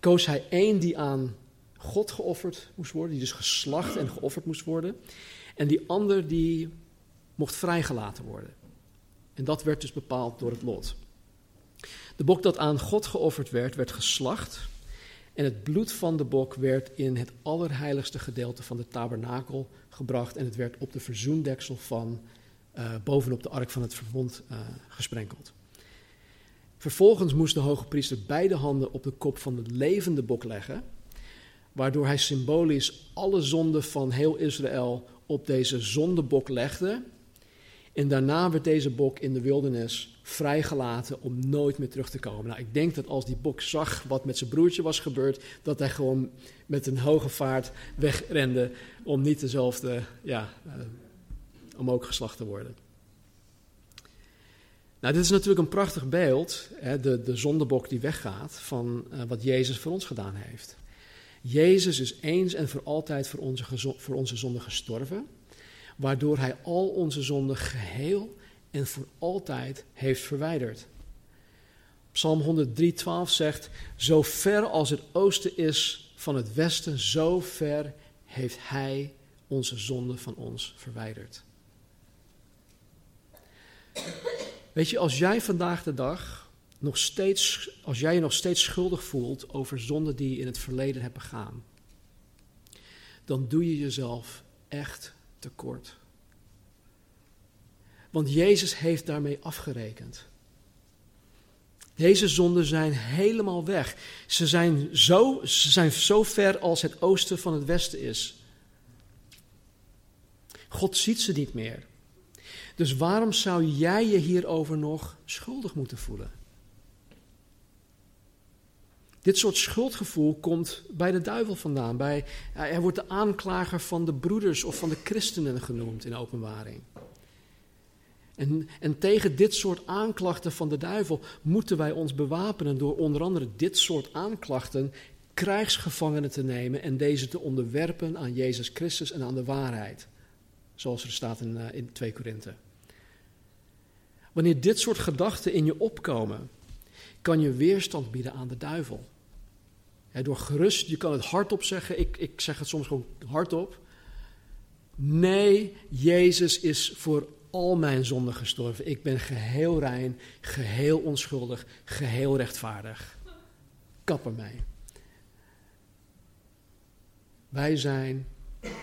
Koos hij één die aan God geofferd moest worden, die dus geslacht en geofferd moest worden. En die ander die mocht vrijgelaten worden. En dat werd dus bepaald door het lot. De bok dat aan God geofferd werd, werd geslacht. En het bloed van de bok werd in het allerheiligste gedeelte van de tabernakel gebracht. En het werd op de verzoendeksel van bovenop de ark van het verbond uh, gesprenkeld. Vervolgens moest de hoge priester beide handen op de kop van de levende bok leggen waardoor hij symbolisch alle zonden van heel Israël op deze zondebok legde. En daarna werd deze bok in de wildernis vrijgelaten om nooit meer terug te komen. Nou, ik denk dat als die bok zag wat met zijn broertje was gebeurd, dat hij gewoon met een hoge vaart wegrende om niet dezelfde, ja, uh, om ook geslacht te worden. Nou, dit is natuurlijk een prachtig beeld, hè, de, de zondebok die weggaat van uh, wat Jezus voor ons gedaan heeft. Jezus is eens en voor altijd voor onze, voor onze zonde gestorven, waardoor hij al onze zonden geheel en voor altijd heeft verwijderd. Psalm 103:12 zegt: Zo ver als het oosten is van het westen, zo ver heeft hij onze zonde van ons verwijderd. Weet je, als jij vandaag de dag nog steeds, als jij je nog steeds schuldig voelt over zonden die je in het verleden hebt begaan, dan doe je jezelf echt tekort. Want Jezus heeft daarmee afgerekend. Deze zonden zijn helemaal weg. Ze zijn, zo, ze zijn zo ver als het oosten van het westen is. God ziet ze niet meer. Dus waarom zou jij je hierover nog schuldig moeten voelen? Dit soort schuldgevoel komt bij de duivel vandaan. Bij, hij wordt de aanklager van de broeders of van de christenen genoemd in openbaring. En, en tegen dit soort aanklachten van de duivel moeten wij ons bewapenen door onder andere dit soort aanklachten krijgsgevangenen te nemen en deze te onderwerpen aan Jezus Christus en aan de waarheid. Zoals er staat in, uh, in 2 Korinthe. Wanneer dit soort gedachten in je opkomen, kan je weerstand bieden aan de duivel door gerust, je kan het hardop zeggen, ik, ik zeg het soms gewoon hardop. Nee, Jezus is voor al mijn zonden gestorven. Ik ben geheel rein, geheel onschuldig, geheel rechtvaardig. Kapper mij. Wij zijn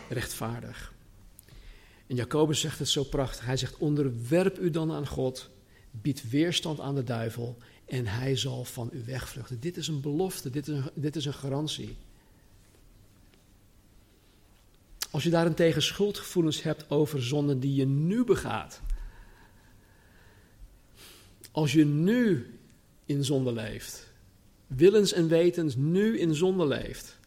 rechtvaardig. En Jacobus zegt het zo prachtig. Hij zegt: Onderwerp u dan aan God, bied weerstand aan de duivel en hij zal van u wegvluchten. Dit is een belofte, dit is een, dit is een garantie. Als je daarentegen schuldgevoelens hebt over zonden die je nu begaat. Als je nu in zonde leeft, willens en wetens nu in zonde leeft,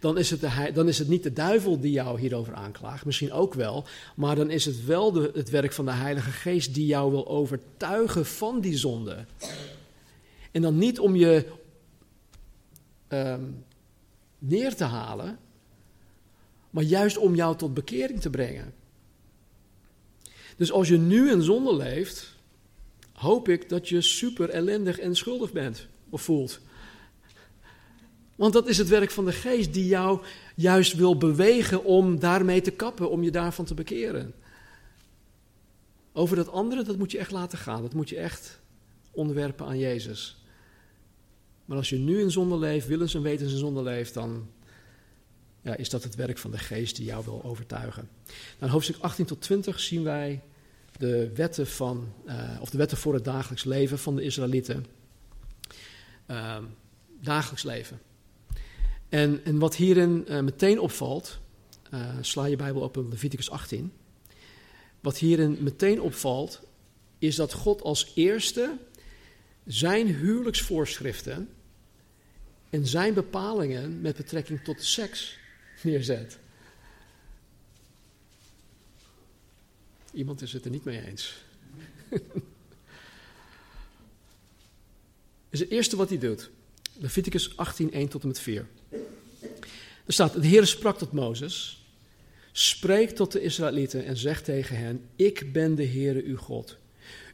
dan is, het de, dan is het niet de duivel die jou hierover aanklaagt, misschien ook wel, maar dan is het wel de, het werk van de Heilige Geest die jou wil overtuigen van die zonde. En dan niet om je um, neer te halen, maar juist om jou tot bekering te brengen. Dus als je nu in zonde leeft, hoop ik dat je super ellendig en schuldig bent of voelt. Want dat is het werk van de geest die jou juist wil bewegen om daarmee te kappen, om je daarvan te bekeren. Over dat andere, dat moet je echt laten gaan. Dat moet je echt onderwerpen aan Jezus. Maar als je nu in zonde leeft, willens en wetens in zonde leeft, dan ja, is dat het werk van de geest die jou wil overtuigen. Nou, in hoofdstuk 18 tot 20 zien wij de wetten, van, uh, of de wetten voor het dagelijks leven van de Israëlieten. Uh, dagelijks leven. En, en wat hierin uh, meteen opvalt, uh, sla je Bijbel op in Leviticus 18. Wat hierin meteen opvalt, is dat God als eerste zijn huwelijksvoorschriften en zijn bepalingen met betrekking tot seks neerzet. Iemand is het er niet mee eens. is het eerste wat hij doet. Leviticus 18, 1 tot en met 4. Er staat, de Heer sprak tot Mozes, spreek tot de Israëlieten en zeg tegen hen, ik ben de Heere uw God.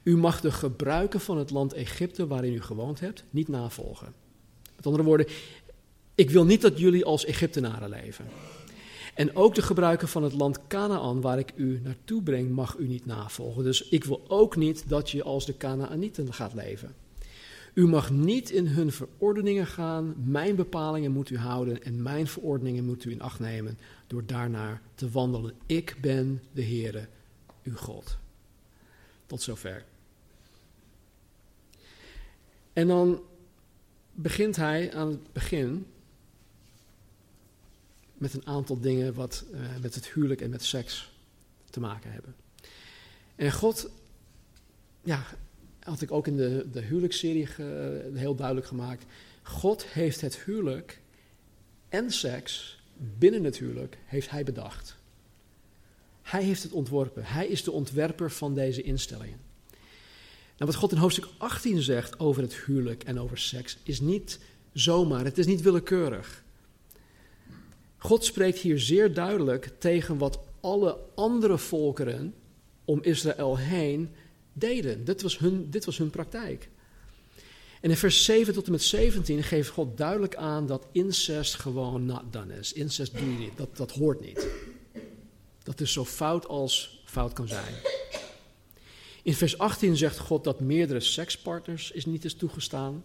U mag de gebruiken van het land Egypte waarin u gewoond hebt niet navolgen. Met andere woorden, ik wil niet dat jullie als Egyptenaren leven. En ook de gebruiken van het land Canaan, waar ik u naartoe breng, mag u niet navolgen. Dus ik wil ook niet dat je als de Canaanieten gaat leven. U mag niet in hun verordeningen gaan. Mijn bepalingen moet u houden en mijn verordeningen moet u in acht nemen door daarnaar te wandelen. Ik ben de Heere, uw God. Tot zover. En dan begint hij aan het begin met een aantal dingen wat uh, met het huwelijk en met seks te maken hebben. En God, ja, had ik ook in de, de huwelijksserie heel duidelijk gemaakt. God heeft het huwelijk en seks binnen het huwelijk heeft hij bedacht. Hij heeft het ontworpen. Hij is de ontwerper van deze instellingen. Nou, wat God in hoofdstuk 18 zegt over het huwelijk en over seks is niet zomaar, het is niet willekeurig. God spreekt hier zeer duidelijk tegen wat alle andere volkeren om Israël heen deden. Dit was hun, dit was hun praktijk. En in vers 7 tot en met 17 geeft God duidelijk aan dat incest gewoon not done is. Incest doe je niet, dat, dat hoort niet. Dat is zo fout als fout kan zijn. In vers 18 zegt God dat meerdere sekspartners is niet is toegestaan.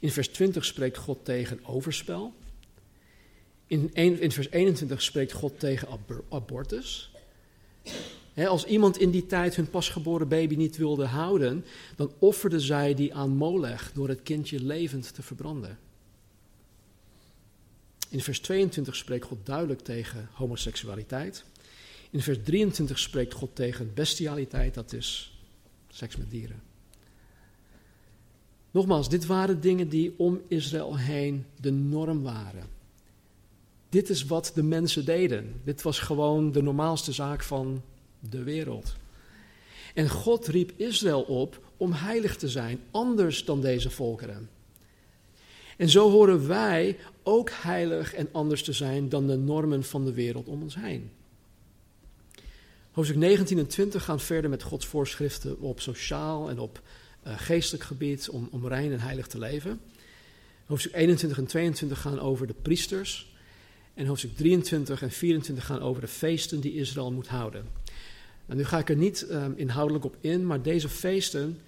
In vers 20 spreekt God tegen overspel. In, in vers 21 spreekt God tegen abortus. Als iemand in die tijd hun pasgeboren baby niet wilde houden, dan offerden zij die aan Molech door het kindje levend te verbranden. In vers 22 spreekt God duidelijk tegen homoseksualiteit. In vers 23 spreekt God tegen bestialiteit, dat is seks met dieren. Nogmaals, dit waren dingen die om Israël heen de norm waren. Dit is wat de mensen deden. Dit was gewoon de normaalste zaak van de wereld. En God riep Israël op om heilig te zijn, anders dan deze volkeren. En zo horen wij ook heilig en anders te zijn dan de normen van de wereld om ons heen. Hoofdstuk 19 en 20 gaan verder met Gods voorschriften op sociaal en op uh, geestelijk gebied om, om rein en heilig te leven. Hoofdstuk 21 en 22 gaan over de priesters. En hoofdstuk 23 en 24 gaan over de feesten die Israël moet houden. En nu ga ik er niet um, inhoudelijk op in, maar deze feesten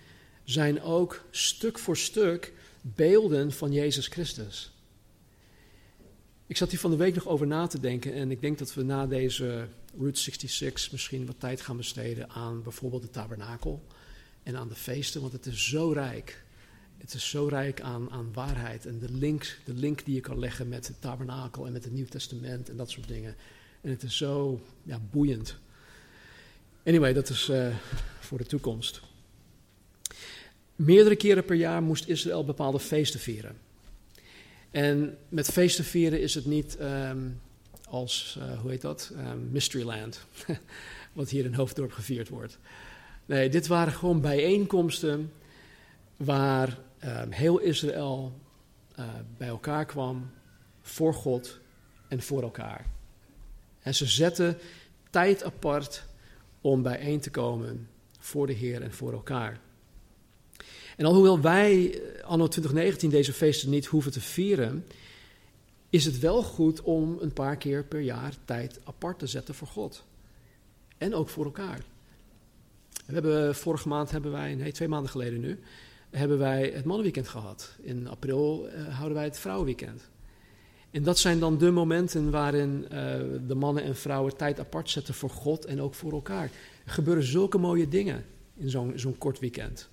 zijn ook stuk voor stuk beelden van Jezus Christus. Ik zat hier van de week nog over na te denken en ik denk dat we na deze Route 66 misschien wat tijd gaan besteden aan bijvoorbeeld de tabernakel en aan de feesten, want het is zo rijk. Het is zo rijk aan, aan waarheid en de link, de link die je kan leggen met het tabernakel en met het Nieuw Testament en dat soort dingen. En het is zo ja, boeiend. Anyway, dat is uh, voor de toekomst. Meerdere keren per jaar moest Israël bepaalde feesten vieren. En met feesten vieren is het niet um, als, uh, hoe heet dat, um, Mysteryland, wat hier in Hoofddorp gevierd wordt. Nee, dit waren gewoon bijeenkomsten waar um, heel Israël uh, bij elkaar kwam voor God en voor elkaar. En ze zetten tijd apart om bijeen te komen voor de Heer en voor elkaar. En alhoewel wij eh, anno 2019 deze feesten niet hoeven te vieren, is het wel goed om een paar keer per jaar tijd apart te zetten voor God. En ook voor elkaar. We hebben, vorige maand hebben wij, nee, twee maanden geleden nu, hebben wij het mannenweekend gehad. In april uh, houden wij het vrouwenweekend. En dat zijn dan de momenten waarin uh, de mannen en vrouwen tijd apart zetten voor God en ook voor elkaar. Er gebeuren zulke mooie dingen in zo'n zo'n kort weekend.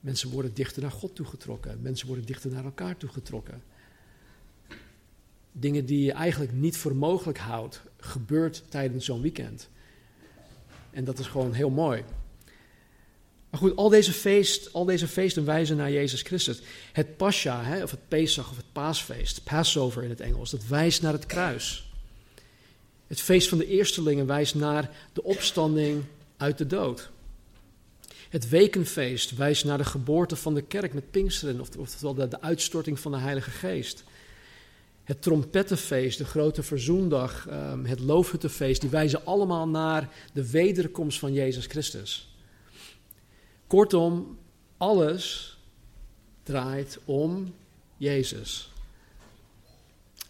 Mensen worden dichter naar God toegetrokken. Mensen worden dichter naar elkaar toegetrokken. Dingen die je eigenlijk niet voor mogelijk houdt, gebeurt tijdens zo'n weekend. En dat is gewoon heel mooi. Maar goed, al deze, feest, al deze feesten wijzen naar Jezus Christus. Het Pascha, hè, of het Pesach of het Paasfeest, Passover in het Engels, dat wijst naar het kruis. Het feest van de eerstelingen wijst naar de opstanding uit de dood. Het wekenfeest wijst naar de geboorte van de kerk met Pinksteren, oftewel de, de uitstorting van de Heilige Geest. Het trompettenfeest, de grote verzoendag, ehm, het loofhuttenfeest, die wijzen allemaal naar de wederkomst van Jezus Christus. Kortom, alles draait om Jezus.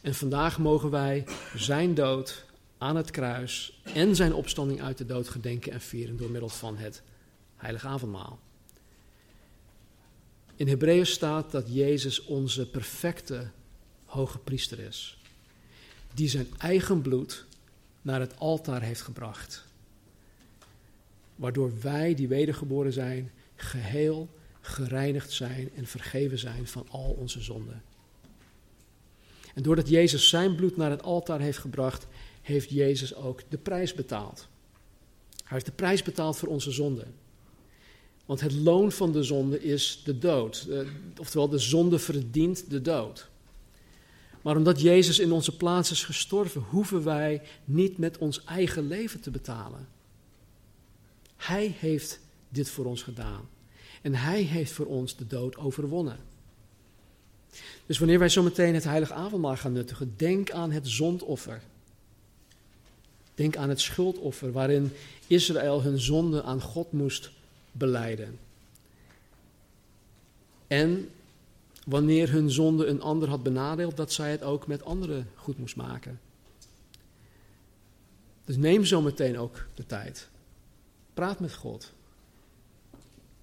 En vandaag mogen wij zijn dood aan het kruis en zijn opstanding uit de dood gedenken en vieren door middel van het heilige avondmaal. In Hebreeën staat dat Jezus onze perfecte hoge priester is, die zijn eigen bloed naar het altaar heeft gebracht, waardoor wij die wedergeboren zijn, geheel gereinigd zijn en vergeven zijn van al onze zonden. En doordat Jezus zijn bloed naar het altaar heeft gebracht, heeft Jezus ook de prijs betaald. Hij heeft de prijs betaald voor onze zonden. Want het loon van de zonde is de dood. Uh, oftewel, de zonde verdient de dood. Maar omdat Jezus in onze plaats is gestorven, hoeven wij niet met ons eigen leven te betalen. Hij heeft dit voor ons gedaan. En hij heeft voor ons de dood overwonnen. Dus wanneer wij zometeen het heilige avondmaal gaan nuttigen, denk aan het zondoffer. Denk aan het schuldoffer waarin Israël hun zonde aan God moest beleiden. En wanneer hun zonde een ander had benadeeld, dat zij het ook met anderen goed moest maken. Dus neem zo meteen ook de tijd. Praat met God.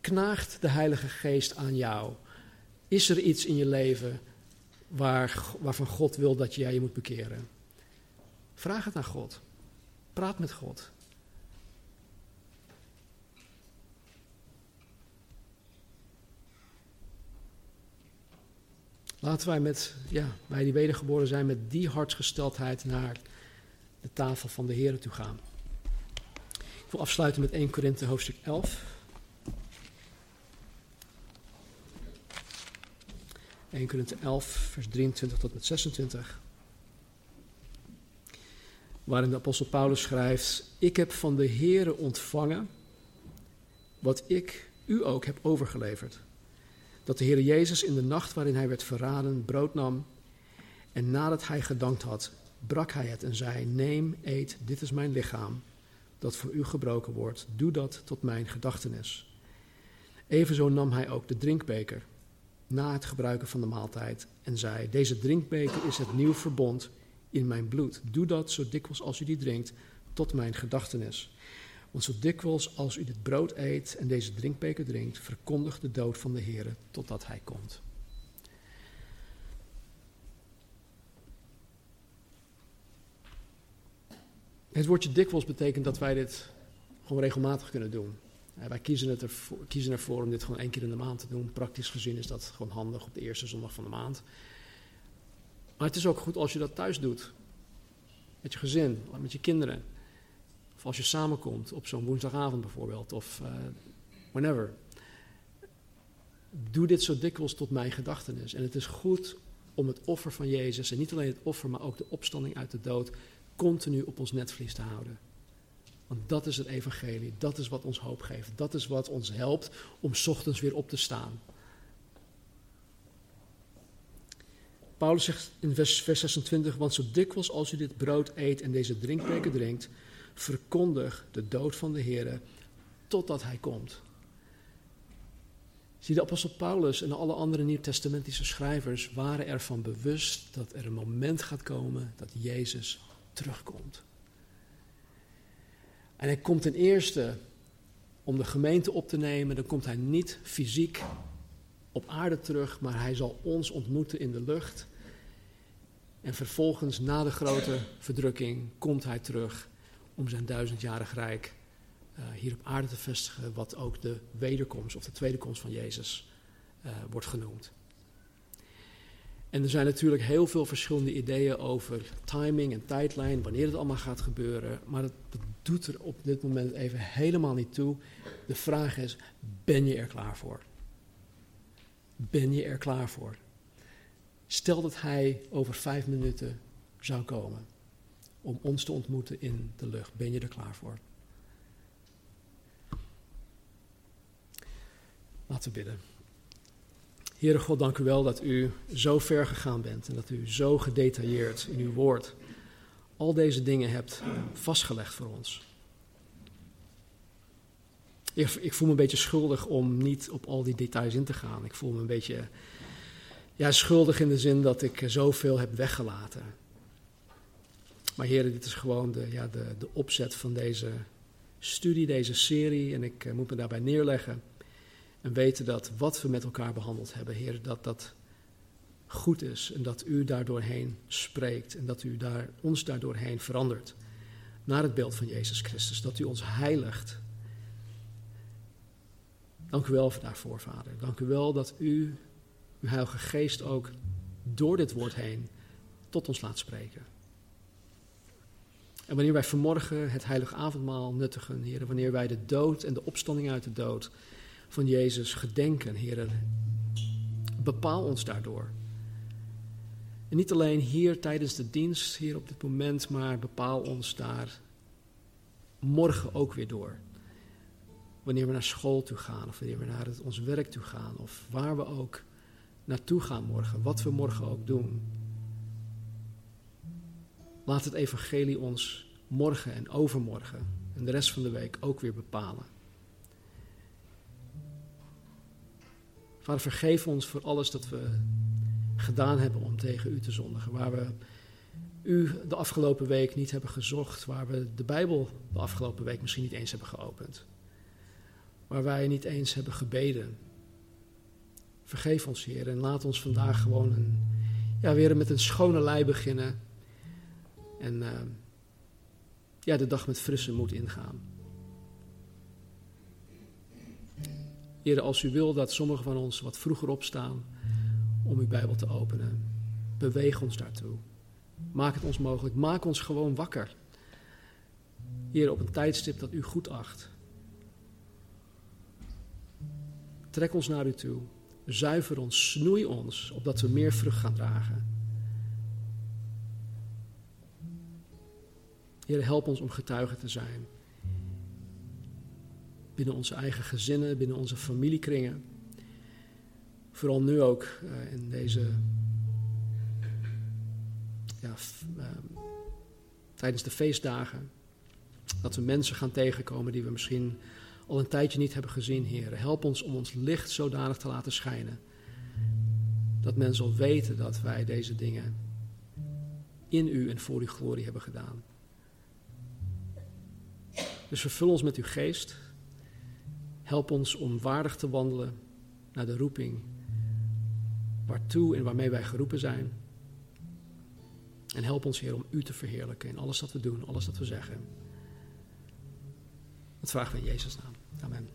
Knaagt de Heilige Geest aan jou? Is er iets in je leven waar, waarvan God wil dat jij je moet bekeren? Vraag het aan God. Praat met God. Laten wij met, ja, wij die wedergeboren zijn, met die hartsgesteldheid naar de tafel van de Heer toe gaan. Ik afsluiten met 1 Korinthe hoofdstuk 11. 1 Korinthe 11, vers 23 tot met 26. Waarin de apostel Paulus schrijft: Ik heb van de Heere ontvangen wat ik u ook heb overgeleverd dat de Heer Jezus in de nacht waarin hij werd verraden brood nam en nadat hij gedankt had, brak hij het en zei, neem, eet, dit is mijn lichaam, dat voor u gebroken wordt, doe dat tot mijn gedachtenis. Evenzo nam hij ook de drinkbeker na het gebruiken van de maaltijd en zei, deze drinkbeker is het nieuw verbond in mijn bloed. Doe dat zo dikwijls als u die drinkt, tot mijn gedachtenis. Want zo dikwijls als u dit brood eet en deze drinkbeker drinkt, verkondigt de dood van de Heer totdat hij komt. Het woordje dikwijls betekent dat wij dit gewoon regelmatig kunnen doen. wij kiezen, het ervoor, kiezen ervoor om dit gewoon één keer in de maand te doen. Praktisch gezien is dat gewoon handig op de eerste zondag van de maand. Maar het is ook goed als je dat thuis doet. Met je gezin, met je kinderen. Of als je samenkomt op zo'n woensdagavond bijvoorbeeld. Of uh, whenever. Doe dit zo dikwijls tot mijn gedachtenis. En het is goed om het offer van Jezus, en niet alleen het offer, maar ook de opstanding uit de dood, continu op ons netvlies te houden. Want dat is het evangelie, dat is wat ons hoop geeft, dat is wat ons helpt om ochtends weer op te staan. Paulus zegt in vers, vers 26, want zo dikwijls als u dit brood eet en deze drinkbeker drinkt, verkondig de dood van de Heer totdat hij komt. Zie, de apostel Paulus en alle andere nieuwtestamentische schrijvers waren ervan bewust dat er een moment gaat komen dat Jezus terugkomt. En hij komt ten eerste om de gemeente op te nemen, dan komt hij niet fysiek op aarde terug, maar hij zal ons ontmoeten in de lucht. En vervolgens, na de grote verdrukking, komt hij terug om zijn duizendjarig rijk uh, hier op aarde te vestigen, wat ook de wederkomst of de tweede komst van Jezus uh, wordt genoemd. En er zijn natuurlijk heel veel verschillende ideeën over timing en tijdlijn, wanneer het allemaal gaat gebeuren, maar dat, doet er op dit moment even helemaal niet toe. De vraag is, ben je er klaar voor? Ben je er klaar voor? Stel dat hij over vijf minuten zou komen om ons te ontmoeten in de lucht. Ben je er klaar voor? Laten we bidden. Heere God, dank u wel dat u zo ver gegaan bent en dat u zo gedetailleerd in uw woord al deze dingen hebt vastgelegd voor ons. Ik, ik, voel me een beetje schuldig om niet op al die details in te gaan. Ik voel me een beetje ja, schuldig in de zin dat ik zoveel heb weggelaten. Maar heren, dit is gewoon de, ja, de, de opzet van deze studie, deze serie. En ik uh, moet me daarbij neerleggen. En weten dat wat we met elkaar behandeld hebben, Heer, dat dat goed is. En dat u daardoorheen spreekt. En dat u daar, ons daardoorheen verandert. Naar het beeld van Jezus Christus. Dat u ons heiligt. Dank u wel daarvoor, Vader. Dank u wel dat u, uw Heilige Geest, ook door dit woord heen tot ons laat spreken. En wanneer wij vanmorgen het heilige avondmaal nuttigen, Heer, wanneer wij de dood en de opstanding uit de dood van Jezus gedenken, Heer. Bepaal ons daardoor. En niet alleen hier tijdens de dienst, hier op dit moment, maar bepaal ons daar morgen ook weer door. Wanneer we naar school toe gaan, of wanneer we naar ons werk toe gaan, of waar we ook naartoe gaan morgen, wat we morgen ook doen. Laat het evangelie ons morgen en overmorgen en de rest van de week ook weer bepalen. Vader, vergeef ons voor alles dat we gedaan hebben om tegen u te zondigen. Waar we u de afgelopen week niet hebben gezocht. Waar we de Bijbel de afgelopen week misschien niet eens hebben geopend. Waar wij niet eens hebben gebeden. Vergeef ons, Heer, en laat ons vandaag gewoon een, ja, weer met een schone lei beginnen. En uh, ja, de dag met frisse moed ingaan. Heer, als u wil dat sommigen van ons wat vroeger opstaan om uw Bijbel te openen, beweeg ons daartoe. Maak het ons mogelijk. Maak ons gewoon wakker. Heer, op een tijdstip dat u goed acht. Trek ons naar u toe. Zuiver ons, snoei ons, opdat we meer vrucht gaan dragen. Heer, help ons om getuige te zijn binnen onze eigen gezinnen, binnen onze familiekringen. Vooral nu ook uh, in deze. Uh, tijdens de feestdagen. Dat we mensen gaan tegenkomen die we misschien al een tijdje niet hebben gezien, Heer. Help ons om ons licht zodanig te laten schijnen. Dat men zal weten dat wij deze dingen in u en voor uw glorie hebben gedaan. Dus vervul ons met uw geest. Help ons om waardig te wandelen naar de roeping waartoe en waarmee wij geroepen zijn. En help ons, Heer, om U te verheerlijken in alles dat we doen, alles dat we zeggen. Dat vragen we in Jezus' naam. Amen.